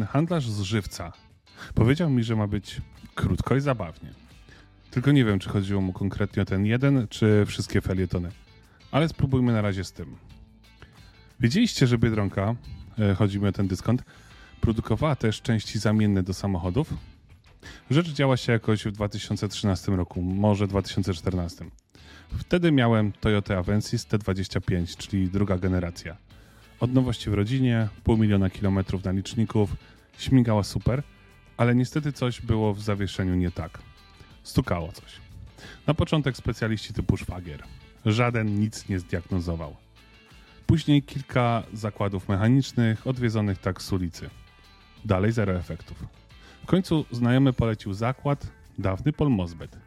pewien handlarz z żywca powiedział mi, że ma być krótko i zabawnie. Tylko nie wiem, czy chodziło mu konkretnie o ten jeden, czy wszystkie felietony. Ale spróbujmy na razie z tym. Wiedzieliście, że Biedronka, e, chodzi mi o ten dyskont, produkowała też części zamienne do samochodów? Rzecz działa się jakoś w 2013 roku, może 2014. Wtedy miałem Toyota Avensis T25, czyli druga generacja. Od nowości w rodzinie, pół miliona kilometrów na liczników, śmigała super, ale niestety coś było w zawieszeniu nie tak. Stukało coś. Na początek specjaliści typu szwagier. Żaden nic nie zdiagnozował. Później kilka zakładów mechanicznych odwiedzonych tak z ulicy. Dalej zero efektów. W końcu znajomy polecił zakład, dawny Polmozbet.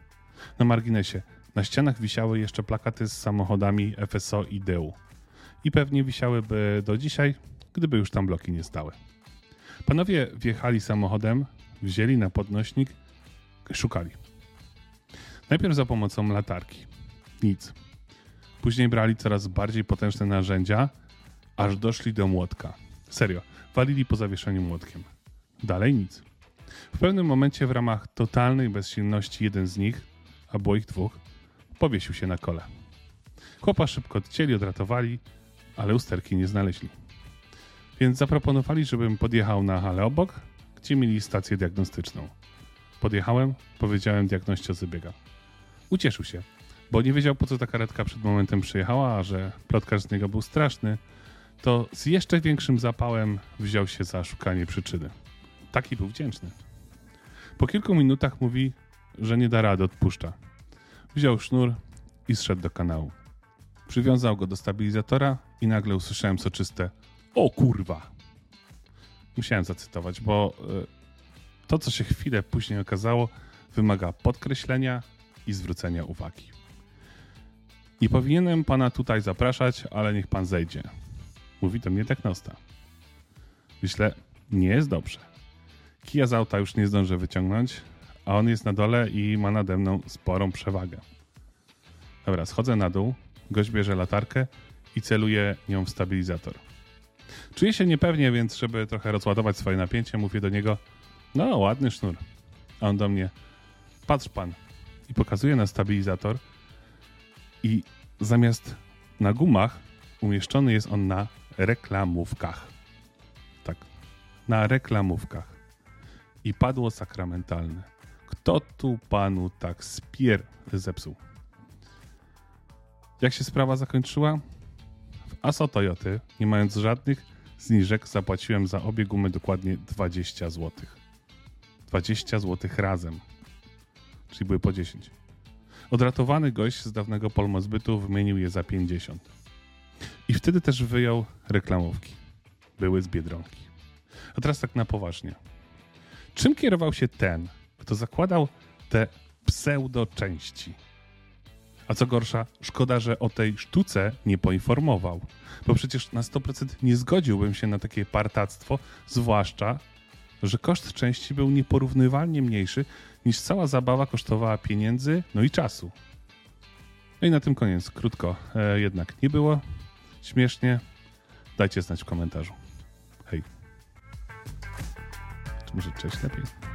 Na marginesie, na ścianach wisiały jeszcze plakaty z samochodami FSO i DEU. I pewnie wisiałyby do dzisiaj, gdyby już tam bloki nie stały. Panowie wjechali samochodem, wzięli na podnośnik, szukali. Najpierw za pomocą latarki. Nic. Później brali coraz bardziej potężne narzędzia, aż doszli do młotka. Serio, walili po zawieszeniu młotkiem. Dalej nic. W pewnym momencie w ramach totalnej bezsilności jeden z nich, a było ich dwóch, powiesił się na kole. Chłopa szybko odcięli, odratowali, ale usterki nie znaleźli. Więc zaproponowali, żebym podjechał na halę obok, gdzie mieli stację diagnostyczną. Podjechałem, powiedziałem diagnoście o. Ucieszył się, bo nie wiedział po co ta karetka przed momentem przyjechała, a że plotkarz z niego był straszny, to z jeszcze większym zapałem wziął się za szukanie przyczyny. Taki był wdzięczny. Po kilku minutach mówi, że nie da rady, odpuszcza. Wziął sznur i zszedł do kanału. Przywiązał go do stabilizatora i nagle usłyszałem soczyste o kurwa. Musiałem zacytować, bo y, to, co się chwilę później okazało, wymaga podkreślenia i zwrócenia uwagi. Nie powinienem pana tutaj zapraszać, ale niech pan zejdzie. Mówi do mnie diagnosta. Myślę, nie jest dobrze. Kija z auta już nie zdążę wyciągnąć, a on jest na dole i ma nade mną sporą przewagę. Dobra, schodzę na dół, gość bierze latarkę i celuje nią w stabilizator. Czuję się niepewnie, więc żeby trochę rozładować swoje napięcie, mówię do niego, no ładny sznur. A on do mnie, patrz pan. I pokazuje na stabilizator i zamiast na gumach umieszczony jest on na reklamówkach. Tak, na reklamówkach. I padło sakramentalne. Kto tu panu tak spier zepsuł? Jak się sprawa zakończyła? W ASO Toyoty, nie mając żadnych zniżek, zapłaciłem za obie gumy dokładnie 20 zł. 20 zł razem. Czyli były po 10. Odratowany gość z dawnego polmozbytu wymienił je za 50. I wtedy też wyjął reklamówki. Były z Biedronki. A teraz tak na poważnie. Czym kierował się ten, kto zakładał te pseudo części? A co gorsza, szkoda, że o tej sztuce nie poinformował, bo przecież na 100% nie zgodziłbym się na takie partactwo, zwłaszcza, że koszt części był nieporównywalnie mniejszy niż cała zabawa kosztowała pieniędzy, no i czasu. No i na tym koniec, krótko. E, jednak nie było śmiesznie. Dajcie znać w komentarzu. Hej. Czy może cześć lepiej?